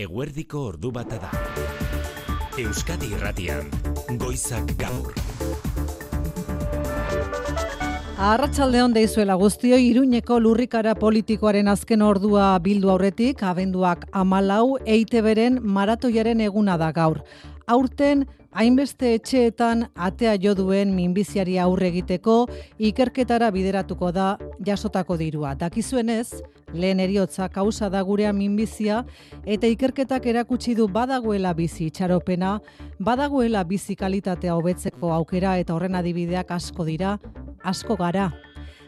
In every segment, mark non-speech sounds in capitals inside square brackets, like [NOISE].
eguerdiko ordu bata da. Euskadi irratian, goizak gaur. Arratsaldeon deizuela guztioi Iruñeko lurrikara politikoaren azken ordua bildu aurretik, abenduak amalau, eite beren maratoiaren eguna da gaur. Aurten, hainbeste etxeetan atea jo duen minbiziari aurre egiteko ikerketara bideratuko da jasotako dirua. Dakizuenez, lehen eriotza kausa da gurea minbizia eta ikerketak erakutsi du badagoela bizi itxaropena, badagoela bizi kalitatea hobetzeko aukera eta horren adibideak asko dira, asko gara.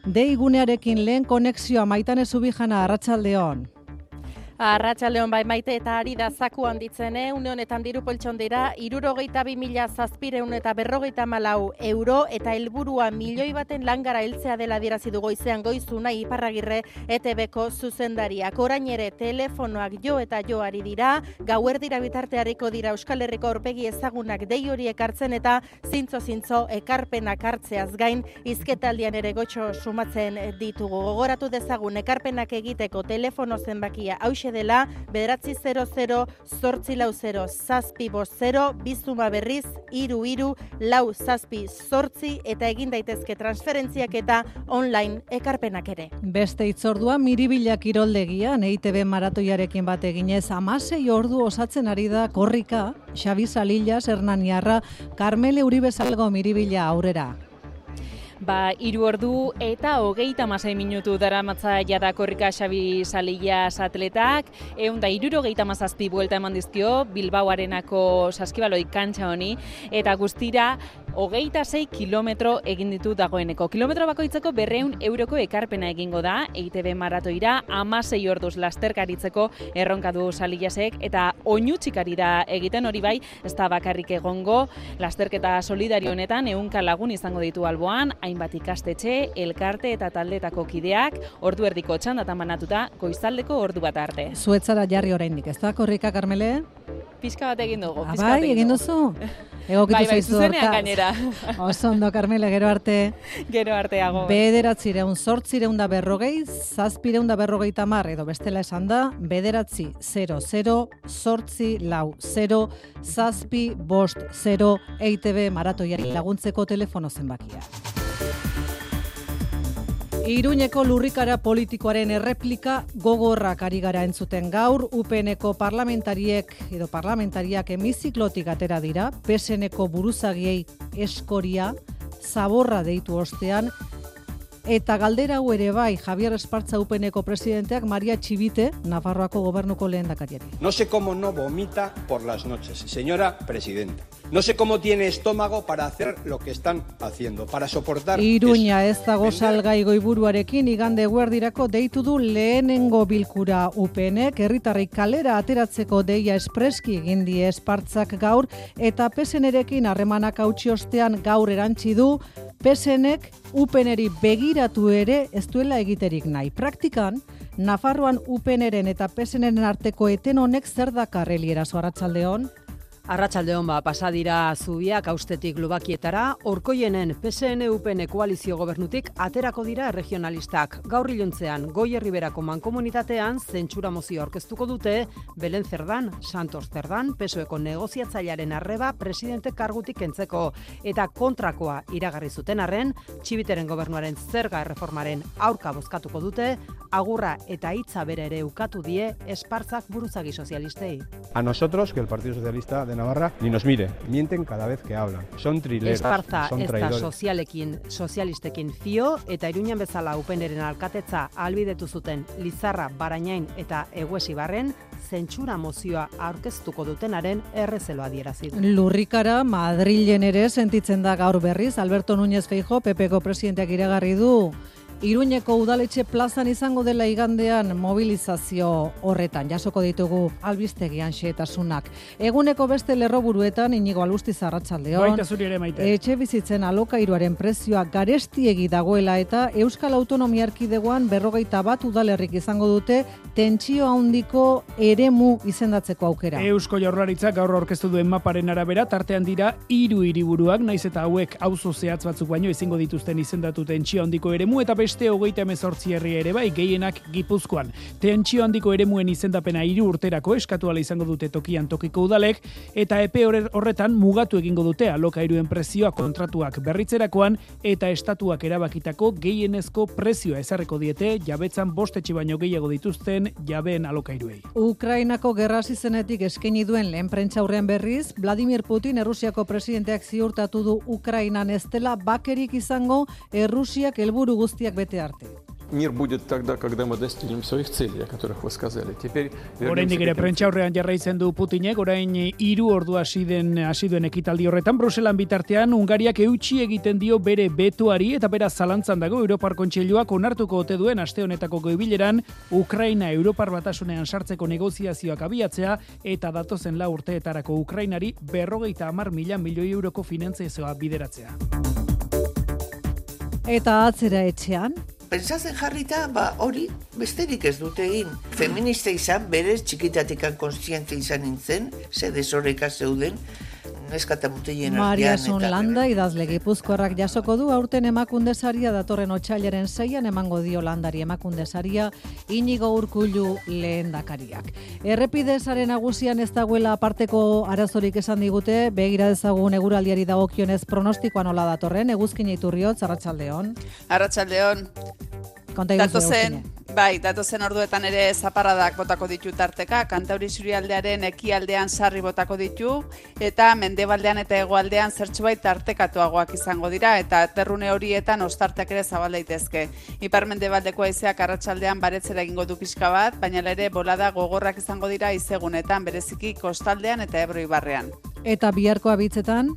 Dei gunearekin lehen konexioa maitan ezubijana arratsaldeon. Arratxaldeon bai maite eta ari da zaku handitzen, eh? une honetan diru poltson dira, irurogeita bi mila zazpireun eta berrogeita malau euro, eta helburua milioi baten langara heltzea dela dirazi du goizean goizu iparragirre ETB-ko zuzendariak. Orain ere telefonoak jo eta jo ari dira, gauer dira bitarteariko dira Euskal Herriko orpegi ezagunak dei horiek hartzen eta zintzo-zintzo ekarpenak hartzeaz gain, izketaldian ere gotxo sumatzen ditugu. Gogoratu dezagun ekarpenak egiteko telefono zenbakia hause dela, bederatzi 00, zortzi lau 0, zazpi bost 0, bizuma berriz, iru iru, lau zazpi zortzi, eta egin daitezke transferentziak eta online ekarpenak ere. Beste itzordua miribila kiroldegian EITB maratoiarekin bat eginez amasei ordu osatzen ari da korrika, Xabi Salillas, Hernaniarra, Carmele Uribe Salgo miribila aurrera. Ba, iru ordu eta hogeita masai minutu dara matza jada korrika Xabi Salillas atletak, egun da iruro geita mazazpi buelta eman dizkio, Bilbao arenako saskibaloi kantxa honi, eta guztira hogeita zei kilometro egin ditu dagoeneko. Kilometro bakoitzeko berreun euroko ekarpena egingo da, EITB maratoira, amasei orduz lasterkaritzeko erronka du Salillasek, eta oinutxikari da egiten hori bai, ez da bakarrik egongo, lasterketa solidario honetan, ehunka lagun izango ditu alboan, hainbat ikastetxe, elkarte eta taldetako kideak, ordu erdiko txandatan banatuta, goizaldeko ordu bat arte. Zuetzara jarri oraindik, ez da korrika, Carmele? Pizka bat egin dugu. Ah, bai, egin duzu? [LAUGHS] Egokitu bai, bai, zuzenean gainera. [LAUGHS] Oso ondo, Carmele, gero arte. [LAUGHS] Gero arteago. Bederatzireun, sortzireun da berrogei, zazpireun da berrogei tamar, edo bestela esan da, bederatzi 00, sortzi lau 0, zazpi bost 0, EITB maratoiari laguntzeko telefono zenbakia. Iruñeko lurrikara politikoaren erreplika gogorrak ari gara entzuten gaur, UPNeko parlamentariek edo parlamentariak emiziklotik atera dira, PSNeko buruzagiei eskoria, zaborra deitu ostean, Eta galdera hau ere bai, Javier Espartza UPNeko presidenteak Maria Txibite, Nafarroako gobernuko lehen dakariari. No sé cómo no vomita por las noches, señora presidenta. No sé cómo tiene estómago para hacer lo que están haciendo, para soportar... Iruña ez dago salgai goiburuarekin igande guerdirako deitu du lehenengo bilkura UPNek, herritarri kalera ateratzeko deia espreski egin die Espartzak gaur, eta pesenerekin harremanak hautsi ostean gaur erantzi du, pesenek UPNeri begiratu ere ez duela egiterik nahi. Praktikan, Nafarroan UPNeren eta PSNren arteko eten honek zer dakar eliera arratsaldeon? Arratsaldeon ba pasadira zubiak austetik lubakietara, orkoienen PSN UPN koalizio gobernutik aterako dira regionalistak. Gaur iluntzean, goi herriberako mankomunitatean zentsura mozio aurkeztuko dute, Belen Zerdan, Santos Zerdan, pesoeko negoziatzailearen arreba presidente kargutik kentzeko eta kontrakoa iragarri zuten arren, txibiteren gobernuaren zerga erreformaren aurka bozkatuko dute, agurra eta hitza bere ere ukatu die espartzak buruzagi sozialistei. A nosotros, que el Partido Socialista de Navarra ni nos mire. Mienten cada vez que hablan. Son trileros, Esparza son ez da traidores. sozialekin, sozialistekin fio eta iruñan bezala upeneren alkatetza albidetu zuten Lizarra, Barainain eta Eguesibarren zentsura mozioa aurkeztuko dutenaren errezeloa adierazi du. Lurrikara Madrilen ere sentitzen da gaur berriz Alberto Núñez Feijo PPko presidenteak iragarri du Iruñeko udaletxe plazan izango dela igandean mobilizazio horretan jasoko ditugu albistegian xeetasunak. Eguneko beste lerroburuetan inigo alusti zarratsaldeon. Etxe bizitzen alokairuaren prezioa garestiegi dagoela eta Euskal Autonomia Erkidegoan berrogeita bat udalerrik izango dute tentsio handiko eremu izendatzeko aukera. Eusko Jaurlaritzak gaur aurkeztu duen maparen arabera tartean dira hiru hiriburuak naiz eta hauek auzo zehatz batzuk baino ezingo dituzten izendatu tentsio handiko eremu eta beste beste hogeita emezortzi herri ere bai gehienak gipuzkoan. Tentsio handiko eremuen izendapena hiru urterako eskatu ala izango dute tokian tokiko udalek, eta epe horretan mugatu egingo dute alokairuen prezioa kontratuak berritzerakoan eta estatuak erabakitako gehienezko prezioa ezarreko diete jabetzan bostetxe baino gehiago dituzten jabeen alokairuei. Ukrainako gerra zizenetik eskaini duen lehen prentxaurrean berriz, Vladimir Putin Errusiako presidenteak ziurtatu du Ukrainan ez dela bakerik izango Errusiak helburu guztiak bete arte. Мир будет тогда, когда мы достигнем своих целей, о которых вы сказали. Теперь Oraindik ere prentza aurrean jarraitzen du Putinek, orain hiru ordu hasi den hasi duen ekitaldi horretan Bruselan bitartean Hungariak eutxi egiten dio bere betuari eta bera zalantzan dago Europar Kontseiluak onartuko ote duen aste honetako goibileran Ukraina Europar Batasunean sartzeko negoziazioak abiatzea eta datozen la urteetarako Ukrainari berrogeita hamar mila milioi euroko finantzazioa bideratzea. Eta atzera etxean, Pentsatzen jarrita, ba, hori besterik ez dute egin. Feminista izan, berez txikitatikan konstiente izan nintzen, ze desoreka zeuden, neskata mutilen Maria eta Landa idazle Gipuzkoarrak jasoko du aurten emakunde saria datorren otsailaren seian emango dio landari emakunde saria inigo urkullu lehendakariak. Errepidezaren nagusian ez dagoela aparteko arazorik esan digute, begira dezagun eguraldiari dagokionez pronostikoa nola datorren, eguzkin iturriot, arratsaldeon. Arratsaldeon. Konta Datozen, bai, datozen orduetan ere zaparradak botako ditu tarteka, kantauri surialdearen ekialdean sarri botako ditu, eta mendebaldean eta hegoaldean zertxobait tartekatuagoak izango dira, eta terrune horietan ostarteak ere zabal daitezke. Ipar mendebaldeko haizeak arratsaldean baretzera egingo du pixka bat, baina ere bolada gogorrak izango dira izegunetan, bereziki kostaldean eta ebro ibarrean. Eta biharko abitzetan,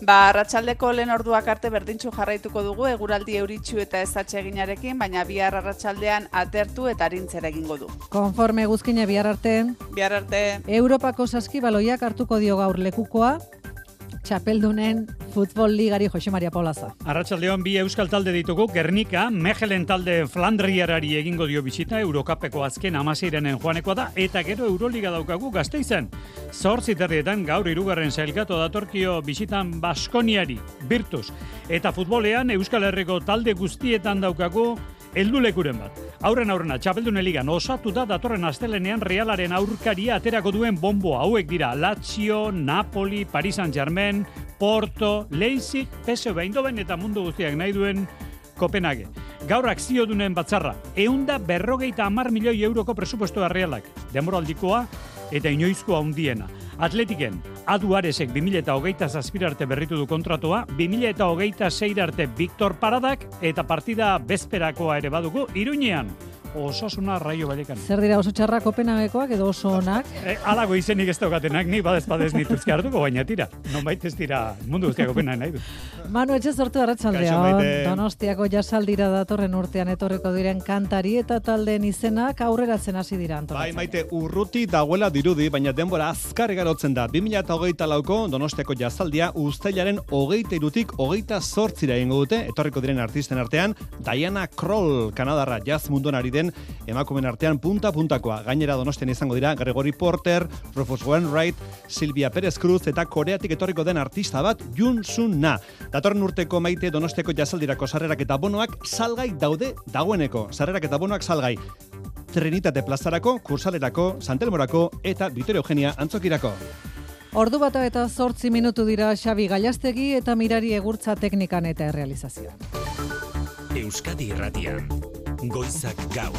Ba, arratsaldeko lehen orduak arte berdintxu jarraituko dugu eguraldi euritxu eta ez eginarekin, baina bihar arratsaldean atertu eta arintzera egingo du. konforme eguzkine bihar arte, Bihar arte, Europako saskibaloiak hartuko dio gaur lekukoa, txapeldunen futbol ligari Jose Maria Paulaza. Arratsaldeon bi euskal talde ditugu Gernika, Mechelen talde Flandriarari egingo dio bisita Eurokapeko azken amaseirenen joanekoa da eta gero Euroliga daukagu Gasteizen. Zortzi terrietan gaur hirugarren sailkatu datorkio bisitan Baskoniari, Virtus. Eta futbolean Euskal Herriko talde guztietan daukagu heldulekuren bat. Aurren aurrena, txapeldune ligan osatu da datorren astelenean realaren aurkaria aterako duen bombo hauek dira Lazio, Napoli, Paris Saint-Germain, Porto, Leipzig, PSV Eindhoven eta mundu guztiak nahi duen Kopenhague. Gaur akzio dunen batzarra, eunda berrogeita amar milioi euroko presupuesto realak, demoraldikoa eta inoizkoa handiena. Atletiken, Adu Aresek 2008 zazpirarte berritu du kontratua, 2008 arte Victor Paradak eta partida bezperakoa ere badugu, Iruñean, osasuna raio balekan. Zer dira oso txarra Kopenhagekoak edo oso onak? E, alago izenik ez daukatenak, ni badez badez nituzke hartuko, baina tira. Non ez dira mundu guztiako pena nahi du. Manu etxe sortu arratsaldeon. Donostiako jasaldira datorren urtean etorreko diren kantari eta taldeen izenak aurreratzen hasi dira Bai, antolatzen. maite, urruti dagoela dirudi, baina denbora azkar garotzen da. 2008 lauko Donostiako jazaldia uztailaren hogeita irutik hogeita zortzira egingo dute, etorriko diren artisten artean, Diana Kroll, Kanadarra jazz munduan ari den emakumen artean punta-puntakoa. Gainera Donostian izango dira Gregory Porter, Rufus Wainwright, Silvia Perez Cruz eta Koreatik etorriko den artista bat, Jun Sun Na. Datorren urteko maite Donostiako jazaldirako sarrerak eta bonoak salgai daude dagoeneko. Sarrerak eta bonoak salgai. Trinitate plazarako, kursalerako, santelmorako eta Vitoria Eugenia antzokirako. Ordu bata eta zortzi minutu dira Xabi Gallastegi eta Mirari Egurtza teknikan eta errealizazioan. Euskadi Irratian. Goizak gaur.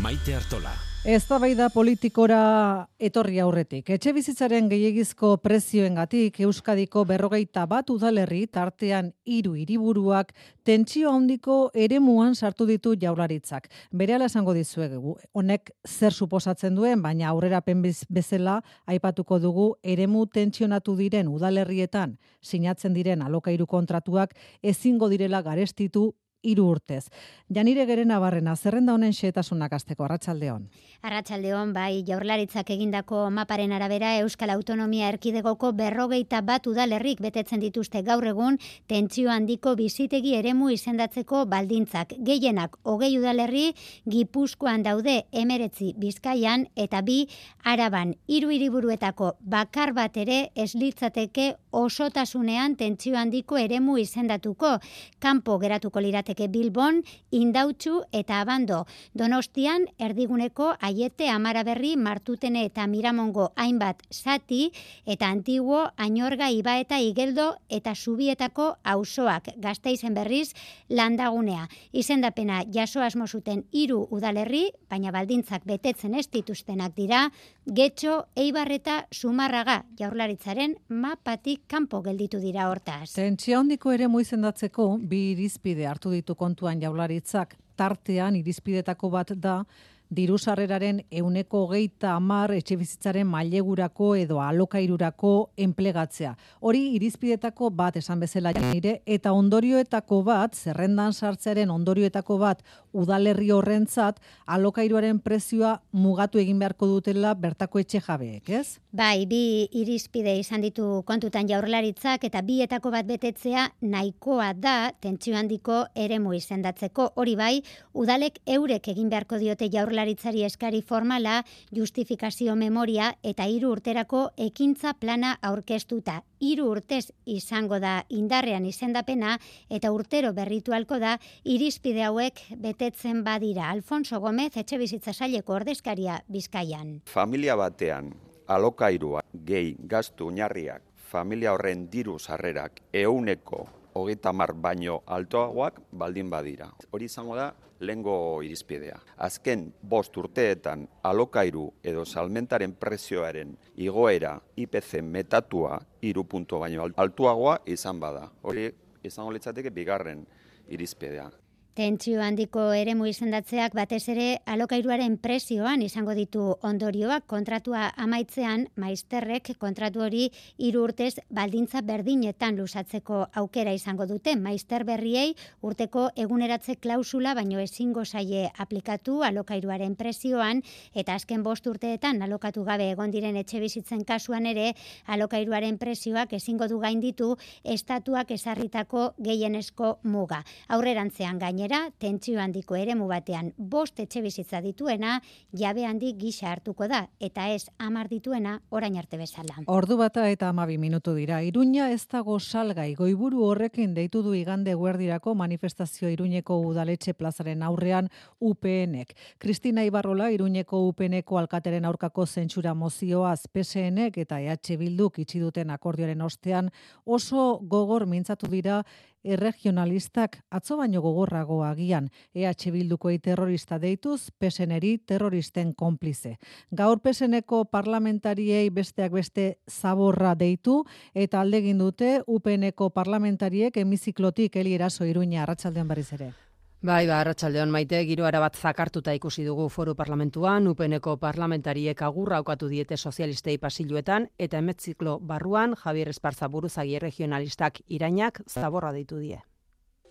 Maite Artola. Eztabaida politikora etorri aurretik. Etxe bizitzaren gehiagizko prezioengatik Euskadiko berrogeita bat udalerri tartean hiru hiriburuak tentsio handiko eremuan sartu ditu jaurlaritzak. Berehala esango dizuegu, honek zer suposatzen duen, baina aurrerapen bez- bezala aipatuko dugu eremu tentsionatu diren udalerrietan sinatzen diren alokairu kontratuak ezingo direla garestitu hiru urtez. Janire gerena barrena, zerrenda honen xehetasunak azteko, arratsaldeon. Arratsaldeon bai jaurlaritzak egindako maparen arabera Euskal Autonomia Erkidegoko berrogeita bat udalerrik betetzen dituzte gaur egun tentsio handiko bizitegi eremu izendatzeko baldintzak. Gehienak hogei udalerri Gipuzkoan daude emeretzi Bizkaian eta bi Araban hiru hiriburuetako bakar bat ere ez litzateke osotasunean tentsio handiko eremu izendatuko. Kanpo geratuko lirateke daiteke Bilbon, Indautxu eta Abando. Donostian, erdiguneko aiete amaraberri martutene eta miramongo hainbat zati eta antiguo ainorga iba eta igeldo eta subietako auzoak gazteizen berriz landagunea. Izendapena jaso asmo zuten hiru udalerri, baina baldintzak betetzen ez dituztenak dira, getxo, eibar eta sumarraga jaurlaritzaren mapatik kanpo gelditu dira hortaz. Tentsio handiko ere muizendatzeko bi irizpide hartu ditu kontuan jaularitzak tartean irizpidetako bat da diru sarreraren euneko geita amar etxe bizitzaren mailegurako edo alokairurako enplegatzea. Hori irizpidetako bat esan bezala nire eta ondorioetako bat, zerrendan sartzearen ondorioetako bat udalerri horrentzat alokairuaren prezioa mugatu egin beharko dutela bertako etxe jabeek, ez? Bai, bi irizpide izan ditu kontutan jaurlaritzak eta bietako bat betetzea nahikoa da tentsio handiko eremu izendatzeko. Hori bai, udalek eurek egin beharko diote jaurlaritzari eskari formala, justifikazio memoria eta hiru urterako ekintza plana aurkeztuta. Hiru urtez izango da indarrean izendapena eta urtero berritualko da irizpide hauek betetzen badira. Alfonso Gomez etxe bizitza saileko ordezkaria Bizkaian. Familia batean alokairua gehi gaztu oinarriak familia horren diru sarrerak euneko hogeita mar baino altoagoak baldin badira. Hori izango da lengo irizpidea. Azken bost urteetan alokairu edo salmentaren prezioaren igoera IPC metatua iru puntu baino altuagoa izan bada. Hori izango litzateke bigarren irizpidea. Tentsio handiko eremu izendatzeak batez ere alokairuaren prezioan izango ditu ondorioak kontratua amaitzean maizterrek kontratu hori hiru urtez baldintza berdinetan lusatzeko aukera izango dute maizter berriei urteko eguneratze klausula baino ezingo saie aplikatu alokairuaren prezioan eta azken bost urteetan alokatu gabe egon diren etxe bizitzen kasuan ere alokairuaren prezioak ezingo du gainditu estatuak esarritako gehienezko muga. Aurrerantzean gaine gainera, tentsio handiko eremu batean bost etxe bizitza dituena, jabe handi gisa hartuko da, eta ez amar dituena orain arte bezala. Ordu bata eta amabi minutu dira. Iruña ez dago salgai, goiburu horrekin deitu du igande guerdirako manifestazio Iruñeko udaletxe plazaren aurrean UPNek. Kristina Ibarrola, Iruñeko UPNeko alkateren aurkako zentsura mozioaz PSNek eta EH Bilduk itxi duten akordioaren ostean oso gogor mintzatu dira erregionalistak atzo baino gogorrago agian EH Bildukoei terrorista deituz PSNeri terroristen konplize. Gaur PSNeko parlamentariei besteak beste zaborra deitu eta aldegin dute UPNeko parlamentariek hemiziklotik Eli Eraso Iruña arratsaldean berriz ere. Bai, ba, arratsaldeon maite, giroara bat zakartuta ikusi dugu foru parlamentuan, upeneko parlamentariek agurra aukatu diete sozialistei pasiluetan, eta emetziklo barruan, Javier Esparza buruzagi regionalistak irainak zaborra deitu die.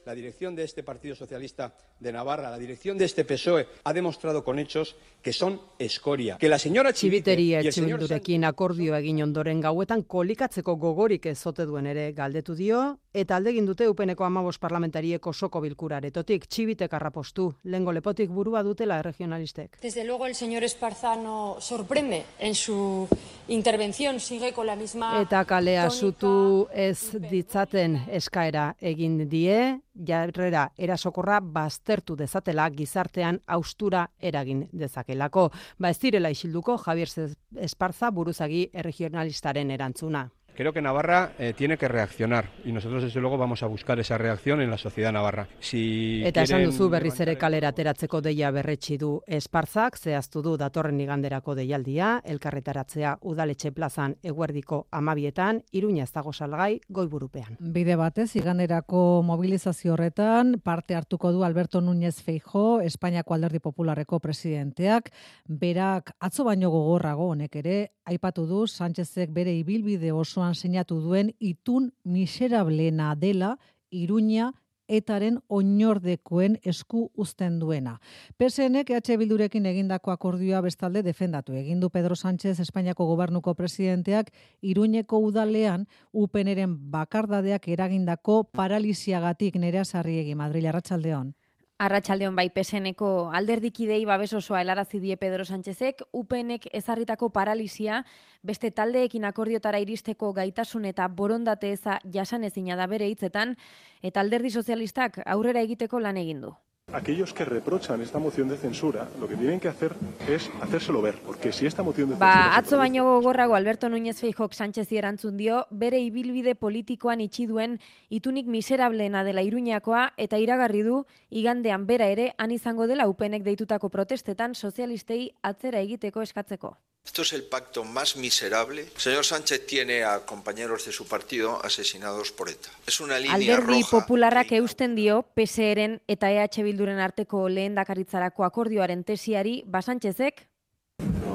La dirección de este Partido Socialista de Navarra, la dirección de este PSOE, ha demostrado con hechos que son escoria. Que la señora Txibiteri etxibindurekin akordio egin ondoren gauetan kolikatzeko gogorik ez duen ere galdetu dio, eta aldegin dute upeneko amabos parlamentarieko soko bilkuraretotik, txibitek arrapostu, lengo lepotik burua dutela regionalistek. Desde luego el señor Esparzano sorprende en su intervención, sigue con la misma... Eta kalea zutu ez ditzaten eskaera egin die, jarrera erasokorra baztertu dezatela gizartean austura eragin dezakelako. Ba ez direla isilduko Javier Esparza buruzagi erregionalistaren erantzuna. Creo que Navarra eh, tiene que reaccionar y nosotros desde luego vamos a buscar esa reacción en la sociedad navarra. Si Eta esan duzu berriz ere kalera ateratzeko deia berretsi du Esparzak, zehaztu du datorren iganderako deialdia, elkarretaratzea udaletxe plazan eguerdiko amabietan, iruña ez dago salgai goiburupean. Bide batez, iganderako mobilizazio horretan, parte hartuko du Alberto Núñez Feijo, Espainiako alderdi popularreko presidenteak, berak atzo baino gogorrago honek ere, aipatu du Sánchezek bere ibilbide osoan sinatu duen itun miserablena dela Iruña etaren oinordekoen esku uzten duena. PSNek EH Bildurekin egindako akordioa bestalde defendatu. Egin du Pedro Sánchez Espainiako gobernuko presidenteak Iruñeko udalean UPNren bakardadeak eragindako paralisiagatik nerea sarriegi Madrid Arratsaldeon. Arratxaldeon bai peseneko alderdikidei babes osoa helarazi die Pedro Sánchezek, UPNek ezarritako paralisia, beste taldeekin akordiotara iristeko gaitasun eta borondate eza jasan ezina da bere hitzetan, eta alderdi sozialistak aurrera egiteko lan egin du. Aquellos que reprochan esta moción de censura, lo que tienen que hacer es hacérselo ver, porque si esta moción de ba, censura... Ba, atzo baino gogorrago Alberto Núñez Feijok Sánchez erantzun dio, bere ibilbide politikoan itxi duen itunik miserablena dela Iruñakoa eta iragarri du igandean bera ere han izango dela upenek deitutako protestetan sozialistei atzera egiteko eskatzeko. Esto es el pacto más miserable. El señor Sánchez tiene a compañeros de su partido asesinados por ETA. Es una línea Alderdi roja. popularrak eusten dio PSEren eta EH Bilduren arteko lehendakaritzarako akordioaren tesiari Basánchezek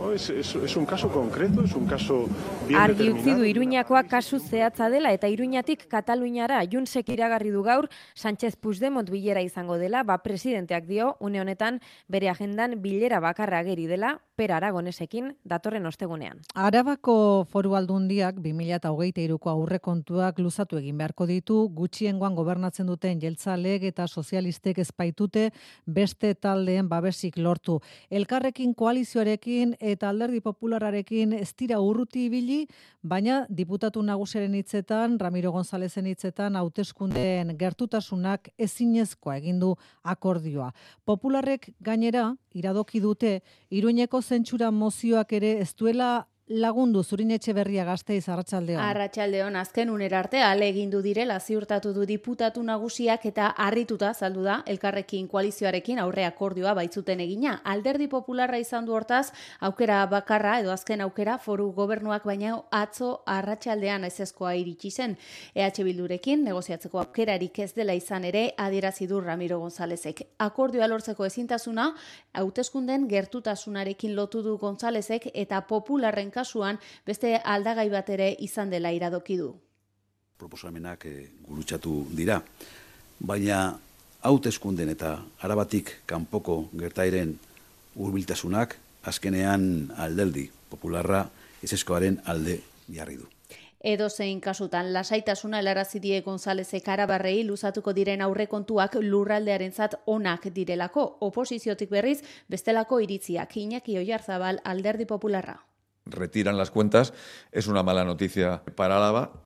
No, es, es, es un caso concreto, es un caso bien Argi utzi du Iruñakoa kasu zehatza dela eta Iruñatik Kataluñara Junsek iragarri du gaur Sánchez Puigdemont bilera izango dela, ba presidenteak dio une honetan bere agendan bilera bakarra ageri dela Per Aragonesekin datorren ostegunean. Arabako foru aldundiak 2023ko aurrekontuak luzatu egin beharko ditu, gutxiengoan gobernatzen duten jeltzaleek eta sozialistek ezpaitute beste taldeen babesik lortu. Elkarrekin koalizioarekin eta alderdi populararekin ez dira urruti ibili, baina diputatu nagusiaren hitzetan, Ramiro Gonzalezen hitzetan, hauteskundeen gertutasunak ezinezkoa egin du akordioa. Popularrek gainera, iradoki dute, Iruñeko zentsura mozioak ere ez duela lagundu zurin etxe berria gazteiz arratsaldean. Arratsaldeon azken unera arte ale egin du direla ziurtatu du diputatu nagusiak eta harrituta saldu da elkarrekin koalizioarekin aurre akordioa baitzuten egina. Alderdi popularra izan du hortaz aukera bakarra edo azken aukera foru gobernuak baina atzo arratsaldean ezezkoa iritsi zen. EH Bildurekin negoziatzeko aukerarik ez dela izan ere adierazi du Ramiro Gonzalezek. Akordioa lortzeko ezintasuna hauteskunden gertutasunarekin lotu du Gonzalezek eta popularren kasuan beste aldagai bat ere izan dela iradoki du. Proposamenak e, gurutzatu dira, baina hauteskunden eta arabatik kanpoko gertairen hurbiltasunak azkenean aldeldi popularra ezeskoaren alde jarri du. Edo zein kasutan, lasaitasuna helarazi die Gonzalezek arabarrei luzatuko diren aurrekontuak lurraldearentzat onak direlako, oposiziotik berriz bestelako iritziak Iñaki Oiarzabal alderdi popularra. Retiran las cuentas, es una mala noticia para Álava.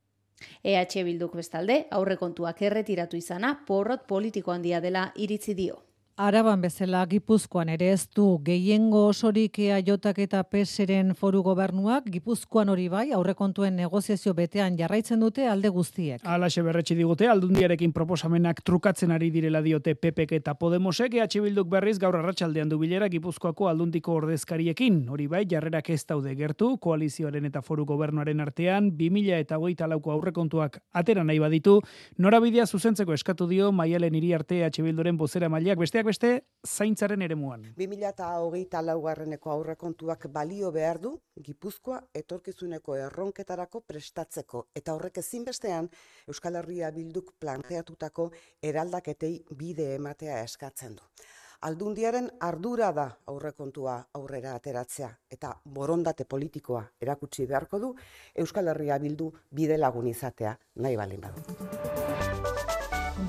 EH Bilduk bestalde, aurrekontuak erretiratu izana, porrot politiko handia dela iritzi dio. Araban bezala Gipuzkoan ere ez du. Gehiengo osorik jotak eta peseren foru gobernuak, Gipuzkoan hori bai, aurrekontuen negoziazio betean jarraitzen dute alde guztiek. Alaxe berretxe digute, aldundiarekin proposamenak trukatzen ari direla diote PPK eta Podemosek, EH Bilduk berriz gaur arratsaldean du bilera Gipuzkoako aldundiko ordezkariekin. Hori bai, jarrerak ez daude gertu, koalizioaren eta foru gobernuaren artean, 2000 eta hogeita lauko aurrekontuak atera nahi baditu, norabidea zuzentzeko eskatu dio maialen hiri arte EH Bilduren bozera mailak besteak beste zaintzaren eremuan. 2008 laugarreneko aurrekontuak balio behar du, Gipuzkoa etorkizuneko erronketarako prestatzeko, eta horrek ezinbestean Euskal Herria bilduk planteatutako eraldaketei bide ematea eskatzen du. Aldundiaren ardura da aurrekontua aurrera ateratzea eta borondate politikoa erakutsi beharko du Euskal Herria bildu bide lagun izatea nahi balin badu.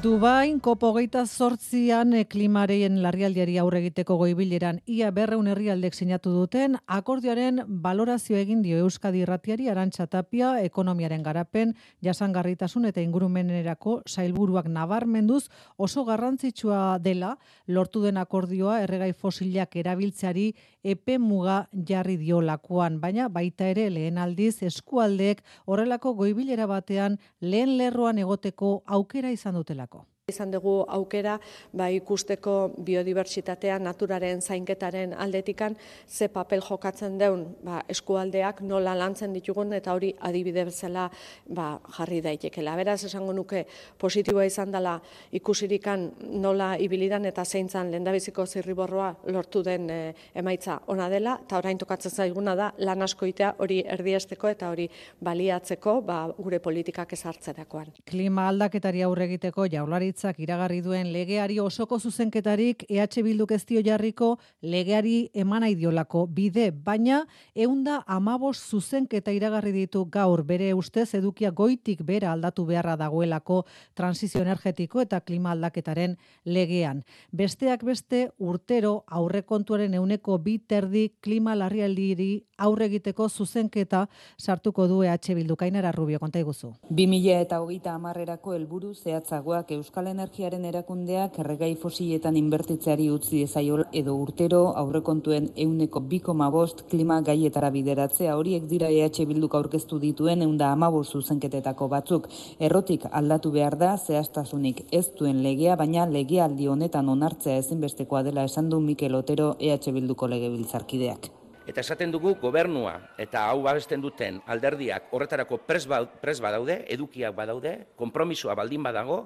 Dubain, kopo geita sortzian klimareien larrialdiari aurre egiteko goibileran ia berreun herrialdek sinatu duten, akordioaren balorazio egin dio Euskadi irratiari arantxa tapia, ekonomiaren garapen, jasangarritasun eta ingurumenerako sailburuak nabarmenduz oso garrantzitsua dela, lortu den akordioa erregai fosilak erabiltzeari epe muga jarri dio lakuan, baina baita ere lehen aldiz eskualdeek horrelako goibilera batean lehen lerroan egoteko aukera izan dutelako. Izan dugu aukera ba, ikusteko biodibertsitatea naturaren zainketaren aldetikan ze papel jokatzen deun ba, eskualdeak nola lantzen ditugun eta hori adibide bezala ba, jarri daitekela. Beraz esango nuke positiboa izan dela ikusirikan nola ibilidan eta zeintzan lendabiziko zirriborroa lortu den e, emaitza ona dela eta orain tokatzen zaiguna da lan askoitea hori erdiesteko eta hori baliatzeko ba, gure politikak ezartzerakoan. Klima aldaketari aurre egiteko jaulari jaurlaritzak iragarri duen legeari osoko zuzenketarik EH Bilduk ez dio jarriko legeari eman idiolako bide, baina eunda amabos zuzenketa iragarri ditu gaur bere ustez edukia goitik bera aldatu beharra dagoelako transizio energetiko eta klima aldaketaren legean. Besteak beste urtero aurrekontuaren euneko bi terdi klima larrialdiri aurre egiteko zuzenketa sartuko du EH Bildu Kainara Rubio konta iguzu. 2000 eta hogeita amarrerako helburu zehatzagoak Euskal Energiaren erakundeak erregai fosiletan inbertitzeari utzi ezaio edo urtero aurrekontuen euneko bikoma bost klima gaietara bideratzea horiek dira EH Bilduk aurkeztu dituen eunda amabos zuzenketetako batzuk. Errotik aldatu behar da zehaztasunik ez duen legea, baina legealdi honetan onartzea ezinbestekoa dela esan du Mikel Otero EH Bilduko legebiltzarkideak. Eta esaten dugu gobernua eta hau babesten duten alderdiak horretarako pres, ba, pres badaude, edukiak badaude, konpromisoa baldin badago,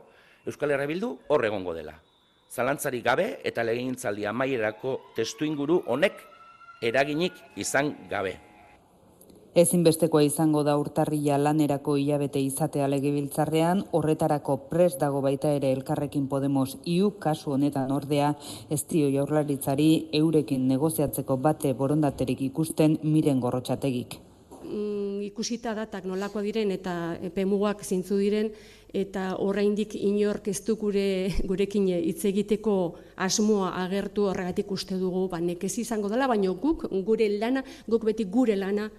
Euskal Herria Bildu hor egongo dela. Zalantzari gabe eta legintzaldi amaierako testu inguru honek eraginik izan gabe. Ezinbestekoa izango da urtarrila lanerako hilabete izatea legebiltzarrean, horretarako pres dago baita ere elkarrekin Podemos iu kasu honetan ordea, ez dio jaurlaritzari eurekin negoziatzeko bate borondaterik ikusten miren gorrotxategik. Mm, ikusita datak nolako diren eta epemugak zintzu diren, eta oraindik inork ez du gure gurekin hitz egiteko asmoa agertu horregatik uste dugu ba nekez izango dela baina guk gure lana guk beti gure lana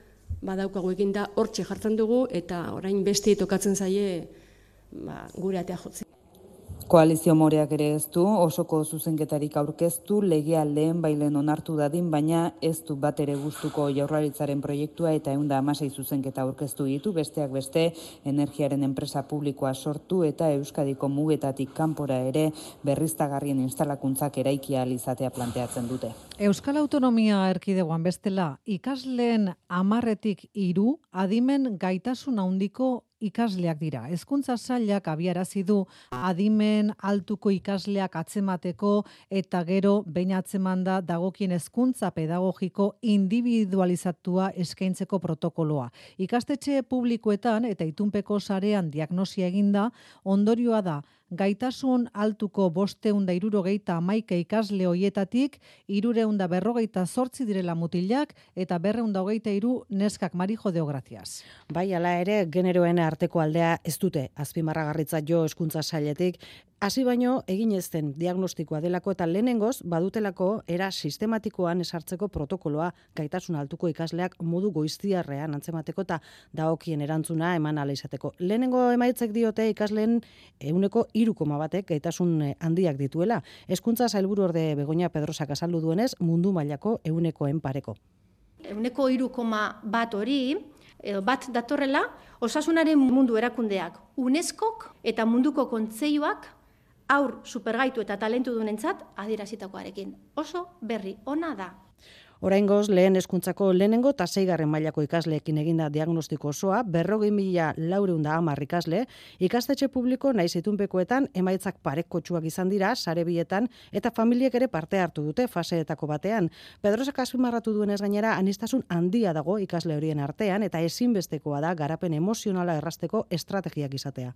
badaukagu eginda hortxe jartzen dugu eta orain beste tokatzen zaie ba, gure atea jotzen. Koalizio moreak ere ez du, osoko zuzenketarik aurkeztu, legea lehen bailen onartu dadin, baina ez du bat ere gustuko jaurlaritzaren proiektua eta eunda amasei zuzenketa aurkeztu ditu, besteak beste energiaren enpresa publikoa sortu eta Euskadiko mugetatik kanpora ere berriztagarrien instalakuntzak eraikia alizatea planteatzen dute. Euskal Autonomia erkidegoan bestela, ikasleen amarretik iru, adimen gaitasun handiko ikasleak dira. Hezkuntza sailak abiarazi du adimen altuko ikasleak atzemateko eta gero behin atzemanda dagokien hezkuntza pedagogiko individualizatua eskaintzeko protokoloa. Ikastetxe publikoetan eta itunpeko sarean diagnosia eginda, ondorioa da gaitasun altuko bosteunda irurogeita amaike ikasle hoietatik, irureunda berrogeita sortzi direla mutilak eta berreunda hogeita iru neskak marijo deograziaz. Bai, ala ere, generoen arteko aldea ez dute, azpimarragarritza jo eskuntza sailetik, Hasi baino egin ezten diagnostikoa delako eta lehenengoz badutelako era sistematikoan esartzeko protokoloa gaitasun altuko ikasleak modu goiztiarrean antzemateko eta daokien erantzuna eman ala izateko. Lehenengo emaitzek diote ikasleen euneko irukoma batek gaitasun handiak dituela. Hezkuntza zailburu orde Begoña Pedrosak azaldu duenez mundu mailako euneko enpareko. Euneko irukoma bat hori, edo bat datorrela, osasunaren mundu erakundeak UNESCOk eta munduko kontzeioak aur supergaitu eta talentu dunentzat adierazitakoarekin. Oso berri ona da. Oraingoz lehen hezkuntzako lehenengo eta zeigarren mailako ikasleekin eginda diagnostiko osoa, berrogei mila laureunda hamar ikasle, ikastetxe publiko naiz itunpekoetan emaitzak parekotxuak izan dira, sare bietan, eta familiek ere parte hartu dute faseetako batean. Pedrosak azpimarratu duenez gainera, anistasun handia dago ikasle horien artean, eta ezinbestekoa da garapen emozionala errasteko estrategiak izatea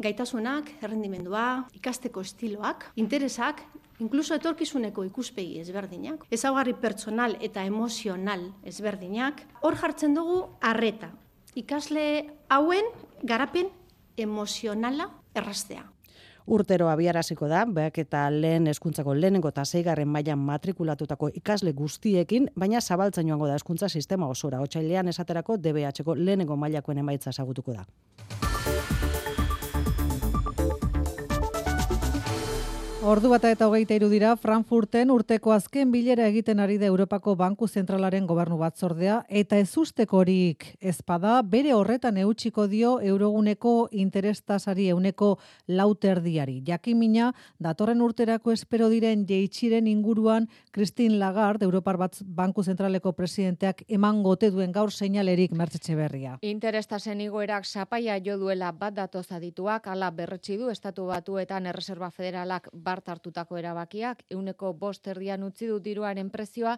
gaitasunak, errendimendua, ikasteko estiloak, interesak, inkluso etorkizuneko ikuspegi ezberdinak, ezaugarri pertsonal eta emozional ezberdinak, hor jartzen dugu arreta. Ikasle hauen garapen emozionala errastea. Urtero abiaraziko da, beak eta lehen eskuntzako lehenengo eta zeigarren mailan matrikulatutako ikasle guztiekin, baina zabaltzen joango da eskuntza sistema osora. Otsailean esaterako DBH-ko lehenengo mailakoen emaitza esagutuko da. Ordu bata eta hogeita dira Frankfurten urteko azken bilera egiten ari da Europako Banku Zentralaren gobernu batzordea eta ez horik ezpada bere horretan eutxiko dio euroguneko interestasari euneko lauterdiari. Jakimina, datorren urterako espero diren jeitxiren inguruan Christine Lagarde, Europar Batz Banku Zentraleko presidenteak eman gote duen gaur seinalerik mertzetxe berria. Interestasen igoerak sapaia jo duela bat datoz adituak, ala berretsi du estatu batuetan erreserba federalak bat bart hartutako erabakiak, euneko bost erdian utzi du diruaren prezioa,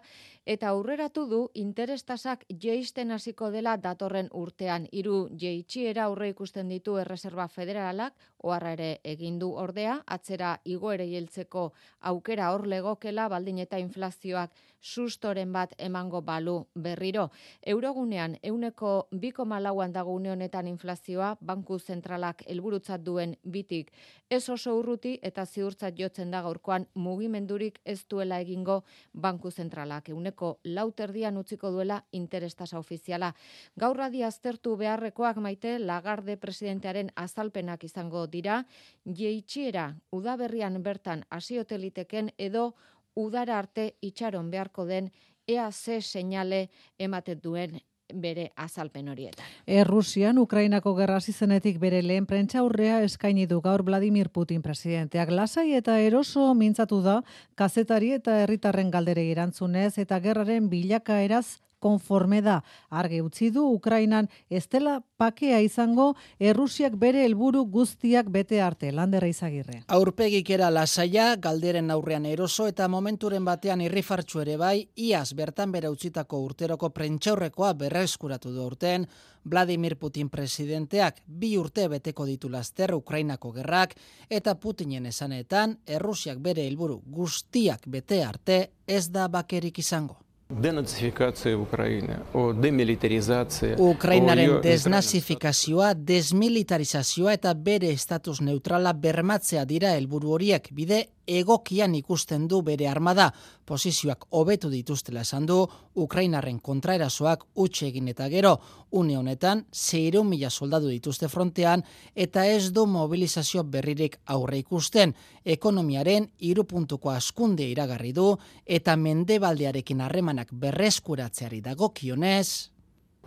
eta aurreratu du interestasak jeisten hasiko dela datorren urtean. Hiru jeitxiera aurre ikusten ditu Erreserba Federalak, oharra ere egin du ordea, atzera igoere jeltzeko aukera hor legokela, baldin eta inflazioak sustoren bat emango balu berriro. Eurogunean, euneko biko malauan dago honetan inflazioa, banku zentralak helburutzat duen bitik ez oso urruti eta ziurtzat jotzen da gaurkoan mugimendurik ez duela egingo banku zentralak. Euneko lauterdian utziko duela interestasa ofiziala. Gaur radi aztertu beharrekoak maite Lagarde presidentearen azalpenak izango dira, jeitxiera udaberrian bertan asioteliteken edo udara arte itxaron beharko den ea ze seinale ematen duen bere azalpen horietan. Errusian, Ukrainako gerra zizenetik bere lehen prentza aurrea eskaini du gaur Vladimir Putin presidenteak lasai eta eroso mintzatu da kazetari eta herritarren galdere erantzunez eta gerraren bilakaeraz konforme da. Arge utzi du Ukrainan estela pakea izango Errusiak bere helburu guztiak bete arte landerra izagirre. Aurpegik era lasaia, galderen aurrean eroso eta momenturen batean irrifartxu ere bai, iaz bertan bera utzitako urteroko prentxaurrekoa berreskuratu du urten, Vladimir Putin presidenteak bi urte beteko ditu laster Ukrainako gerrak eta Putinen esanetan Errusiak bere helburu guztiak bete arte ez da bakerik izango. Denazifikatzia Ukraina, o demilitarizazia... Ukrainaren desnazifikazioa, desmilitarizazioa eta bere estatus neutrala bermatzea dira helburu horiek bide egokian ikusten du bere armada, posizioak hobetu dituztela esan du, Ukrainarren kontraerasoak utxe egin eta gero, une honetan, zeiru mila soldadu dituzte frontean, eta ez du mobilizazio berririk aurre ikusten, ekonomiaren irupuntuko askunde iragarri du, eta mendebaldearekin harremanak berreskuratzeari dagokionez.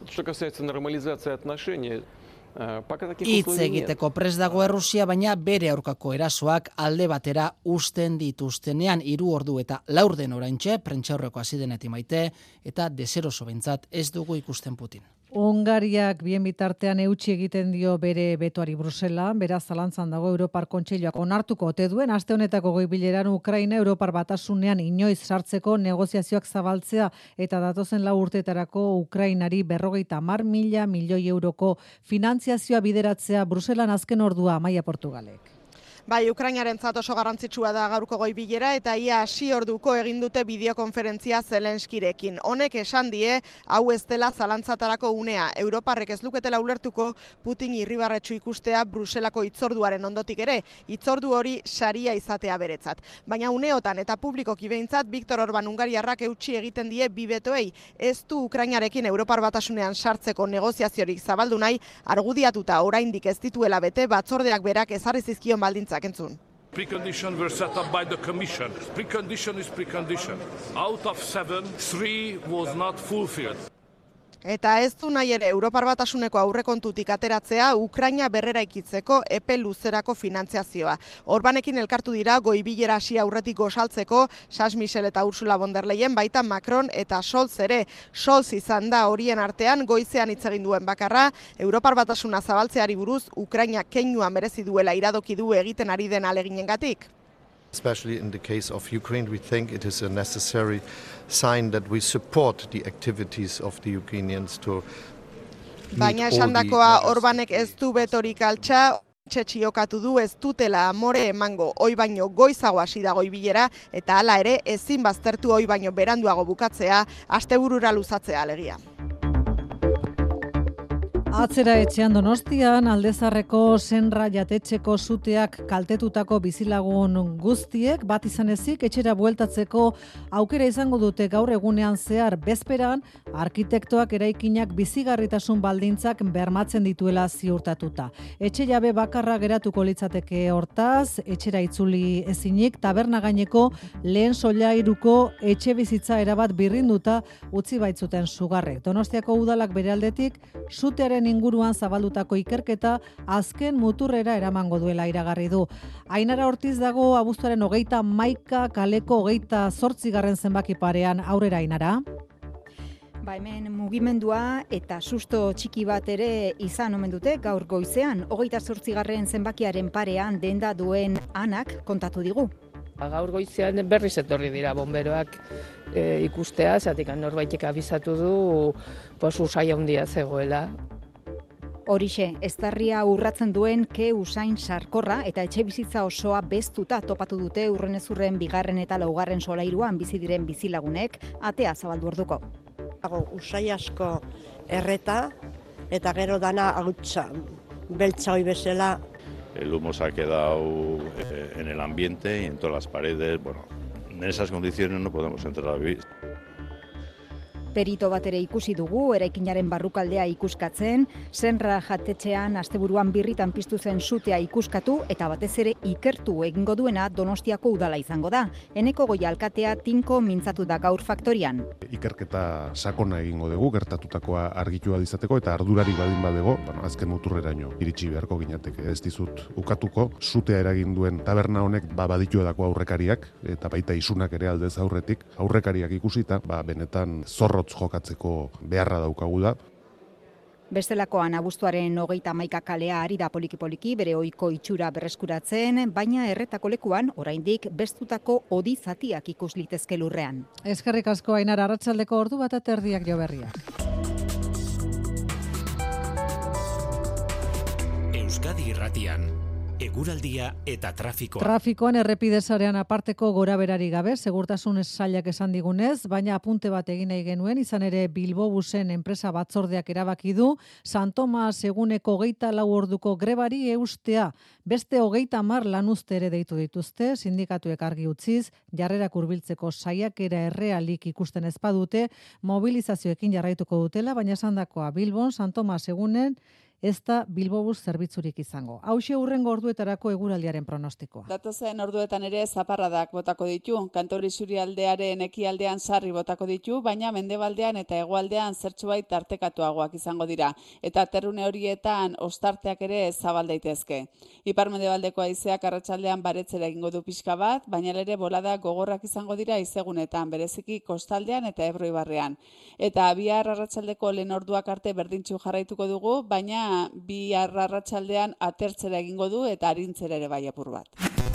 Что касается нормализации отношений, Itz egiteko. pres dago Errusia, baina bere aurkako erasoak alde batera usten dituztenean. Hiru ordu eta laurden oraintxe prentxaurreko hasi denetik maite eta deseroso bentzat ez dugu ikusten Putin. Hungariak bien bitartean eutxi egiten dio bere betoari Brusela, beraz zalantzan dago Europar Kontseiluak onartuko ote duen aste honetako goibileran Ukraina Europar batasunean inoiz sartzeko negoziazioak zabaltzea eta datozen lau urteetarako Ukrainari berrogeita mar mila milioi euroko finantziazioa bideratzea Bruselan azken ordua Maia Portugalek. Bai, Ukrainaren oso garrantzitsua da gaurko goi bilera eta ia hasi orduko egin dute bideokonferentzia Zelenskirekin. Honek esan die, hau ez dela zalantzatarako unea. Europarrek ez luketela ulertuko Putin irribarretxu ikustea Bruselako itzorduaren ondotik ere. Itzordu hori saria izatea beretzat. Baina uneotan eta publikoki behintzat, Viktor Orban Ungariarrak eutxi egiten die bibetoei. Ez du Ukrainarekin Europar batasunean sartzeko negoziaziorik zabaldu nahi, argudiatuta oraindik ez dituela bete batzordeak berak ezarri zizkion baldintza entzun. Precondition were set up by the Commission. Precondition is precondition. Out of seven, three was not fulfilled. Eta ez du nahi ere Europar Batasuneko aurrekontutik ateratzea Ukraina berrera ikitzeko epe luzerako finantziazioa. Orbanekin elkartu dira goibilera hasi aurretik gosaltzeko Sas Michel eta Ursula von der Leyen baita Macron eta Scholz ere. Scholz izan da horien artean goizean hitz egin duen bakarra Europar Batasuna zabaltzeari buruz Ukraina keinua merezi duela iradoki du egiten ari den aleginengatik. Especially in the case of Ukraine, we think it is a necessary sign that we support the activities of the Ukrainians to Baina esandakoa Orbanek ez du betorik altxa, txetxiokatu du ez dutela amore emango oi baino goizago hasi dago bilera eta hala ere ezin baztertu oi baino beranduago bukatzea asteburura luzatzea alegia. Atzera etxean donostian, aldezarreko senra jatetxeko zuteak kaltetutako bizilagun guztiek, bat izan ezik, etxera bueltatzeko aukera izango dute gaur egunean zehar bezperan, arkitektoak eraikinak bizigarritasun baldintzak bermatzen dituela ziurtatuta. Etxe jabe bakarra geratuko litzateke hortaz, etxera itzuli ezinik, taberna gaineko lehen solairuko etxe bizitza erabat birrinduta utzi baitzuten sugarrek. Donostiako udalak bere aldetik, zutearen inguruan zabaldutako ikerketa azken muturrera eramango duela iragarri du. Ainara Ortiz dago abuztuaren hogeita maika kaleko hogeita zortzigarren zenbaki parean aurrera Ainara. Ba hemen mugimendua eta susto txiki bat ere izan omen dute gaur goizean, hogeita zortzigarren zenbakiaren parean denda duen anak kontatu digu. Ba, gaur goizean berriz etorri dira bomberoak e, ikustea, zatik norbaitek abizatu du posu saia handia zegoela. Horixe, eztarria urratzen duen ke usain sarkorra eta etxe bizitza osoa beztuta topatu dute urrenezurren bigarren eta laugarren solairuan bizi diren bizilagunek atea zabaldu orduko. Dago usai asko erreta eta gero dana hautsa beltza hoi bezala el humo se ha quedado eh, en el ambiente y en todas las paredes. Bueno, en esas condiciones no podemos entrar a vivir. Perito bat ere ikusi dugu, eraikinaren barrukaldea ikuskatzen, zenra jatetxean asteburuan birritan piztu zen sutea ikuskatu eta batez ere ikertu egingo duena Donostiako udala izango da. Eneko goi alkatea tinko mintzatu da gaur faktorian. Ikerketa sakona egingo dugu, gertatutakoa argitua dizateko eta ardurari badin badego, bueno, azken muturreraino iritsi beharko ginateke. Ez dizut ukatuko, sutea eragin duen taberna honek ba baditu edako aurrekariak eta baita isunak ere aldez aurretik, aurrekariak ikusita, ba benetan zorrot jokatzeko beharra daukagu da. Bestelakoan abuztuaren hogeita maika kalea ari da poliki-poliki bere oiko itxura berreskuratzen, baina erretako lekuan oraindik bestutako odizatiak ikus litezke lurrean. Eskerrik asko ainar arratsaldeko ordu bat aterdiak jo berriak. Euskadi irratian eguraldia eta trafikoa. Trafikoan errepidezarean aparteko gora berari gabe, segurtasun sailak esan digunez, baina apunte bat egin nahi genuen, izan ere Bilbo busen enpresa batzordeak erabaki du, San Tomas eguneko geita lau orduko grebari eustea, beste hogeita mar lanuzte ere deitu dituzte, sindikatuek argi utziz, jarrerak urbiltzeko saiakera errealik ikusten ezpadute, mobilizazioekin jarraituko dutela, baina esan dakoa Bilbon, San Tomas egunen, ez da Bilbobus zerbitzurik izango. Hauxe urrengo orduetarako eguraldiaren pronostikoa. Datozen orduetan ere zaparradak botako ditu, kantori zuri aldearen ekialdean sarri botako ditu, baina mendebaldean eta hegoaldean zertxubait tartekatuagoak izango dira. Eta terrune horietan ostarteak ere zabal daitezke. Ipar mendebaldeko aizeak arratsaldean baretzera egingo du pixka bat, baina ere bolada gogorrak izango dira izegunetan, bereziki kostaldean eta ebroi barrean. Eta bihar arratsaldeko lehen orduak arte berdintxu jarraituko dugu, bi arratsaldean atertzera egingo du eta arintzera ere bai apur bat.